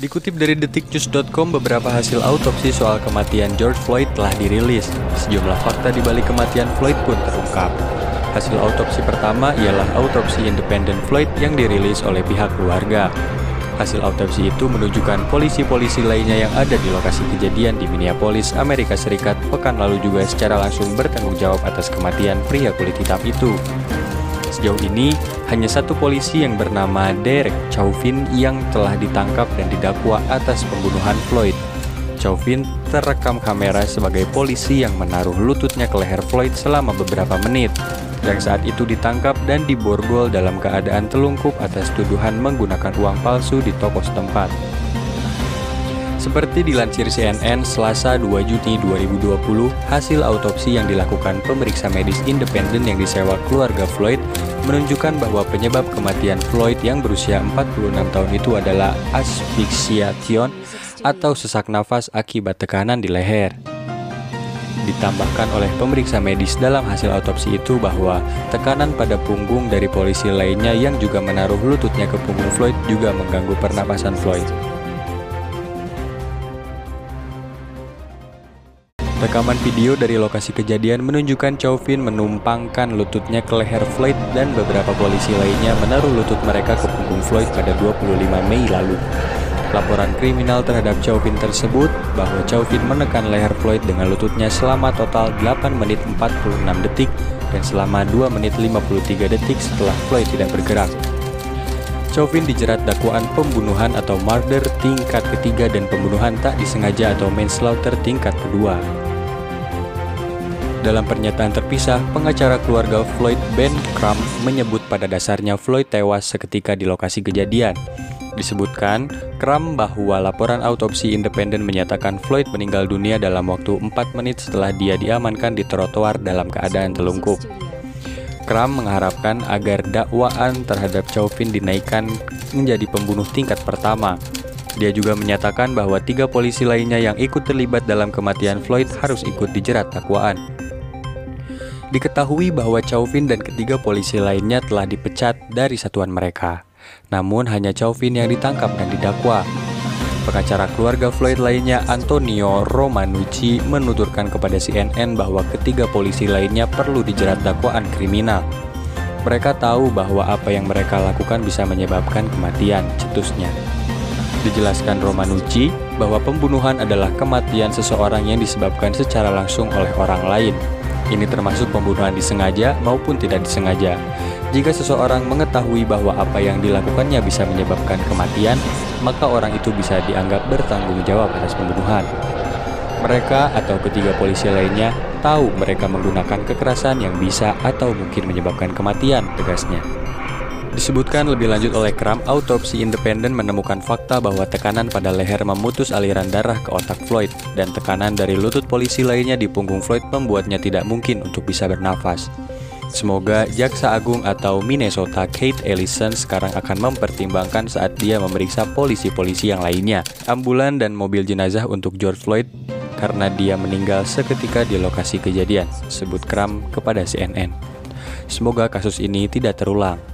Dikutip dari detiknews.com, beberapa hasil autopsi soal kematian George Floyd telah dirilis. Sejumlah fakta di balik kematian Floyd pun terungkap. Hasil autopsi pertama ialah autopsi independen Floyd yang dirilis oleh pihak keluarga. Hasil autopsi itu menunjukkan polisi-polisi lainnya yang ada di lokasi kejadian di Minneapolis, Amerika Serikat, pekan lalu juga secara langsung bertanggung jawab atas kematian pria kulit hitam itu. Sejauh ini, hanya satu polisi yang bernama Derek Chauvin yang telah ditangkap dan didakwa atas pembunuhan Floyd. Chauvin terekam kamera sebagai polisi yang menaruh lututnya ke leher Floyd selama beberapa menit, yang saat itu ditangkap dan diborgol dalam keadaan telungkup atas tuduhan menggunakan uang palsu di toko setempat. Seperti dilansir CNN Selasa 2 Juni 2020, hasil autopsi yang dilakukan pemeriksa medis independen yang disewa keluarga Floyd menunjukkan bahwa penyebab kematian Floyd yang berusia 46 tahun itu adalah asphyxiation atau sesak nafas akibat tekanan di leher. Ditambahkan oleh pemeriksa medis dalam hasil autopsi itu bahwa tekanan pada punggung dari polisi lainnya yang juga menaruh lututnya ke punggung Floyd juga mengganggu pernapasan Floyd. Rekaman video dari lokasi kejadian menunjukkan Chauvin menumpangkan lututnya ke leher Floyd dan beberapa polisi lainnya menaruh lutut mereka ke punggung Floyd pada 25 Mei lalu. Laporan kriminal terhadap Chauvin tersebut bahwa Chauvin menekan leher Floyd dengan lututnya selama total 8 menit 46 detik dan selama 2 menit 53 detik setelah Floyd tidak bergerak. Chauvin dijerat dakwaan pembunuhan atau murder tingkat ketiga dan pembunuhan tak disengaja atau manslaughter tingkat kedua. Dalam pernyataan terpisah, pengacara keluarga Floyd Ben Crum menyebut pada dasarnya Floyd tewas seketika di lokasi kejadian. Disebutkan, Crum bahwa laporan autopsi independen menyatakan Floyd meninggal dunia dalam waktu 4 menit setelah dia diamankan di trotoar dalam keadaan telungkup. Crum mengharapkan agar dakwaan terhadap Chauvin dinaikkan menjadi pembunuh tingkat pertama. Dia juga menyatakan bahwa tiga polisi lainnya yang ikut terlibat dalam kematian Floyd harus ikut dijerat dakwaan. Diketahui bahwa Chauvin dan ketiga polisi lainnya telah dipecat dari satuan mereka. Namun hanya Chauvin yang ditangkap dan didakwa. Pengacara keluarga Floyd lainnya Antonio Romanucci menuturkan kepada CNN bahwa ketiga polisi lainnya perlu dijerat dakwaan kriminal. Mereka tahu bahwa apa yang mereka lakukan bisa menyebabkan kematian, cetusnya. Dijelaskan Romanucci bahwa pembunuhan adalah kematian seseorang yang disebabkan secara langsung oleh orang lain, ini termasuk pembunuhan disengaja maupun tidak disengaja. Jika seseorang mengetahui bahwa apa yang dilakukannya bisa menyebabkan kematian, maka orang itu bisa dianggap bertanggung jawab atas pembunuhan. Mereka atau ketiga polisi lainnya tahu mereka menggunakan kekerasan yang bisa atau mungkin menyebabkan kematian, tegasnya. Disebutkan lebih lanjut oleh Kram, autopsi independen menemukan fakta bahwa tekanan pada leher memutus aliran darah ke otak Floyd dan tekanan dari lutut polisi lainnya di punggung Floyd membuatnya tidak mungkin untuk bisa bernafas. Semoga Jaksa Agung atau Minnesota Kate Ellison sekarang akan mempertimbangkan saat dia memeriksa polisi-polisi yang lainnya, ambulan dan mobil jenazah untuk George Floyd karena dia meninggal seketika di lokasi kejadian, sebut Kram kepada CNN. Semoga kasus ini tidak terulang.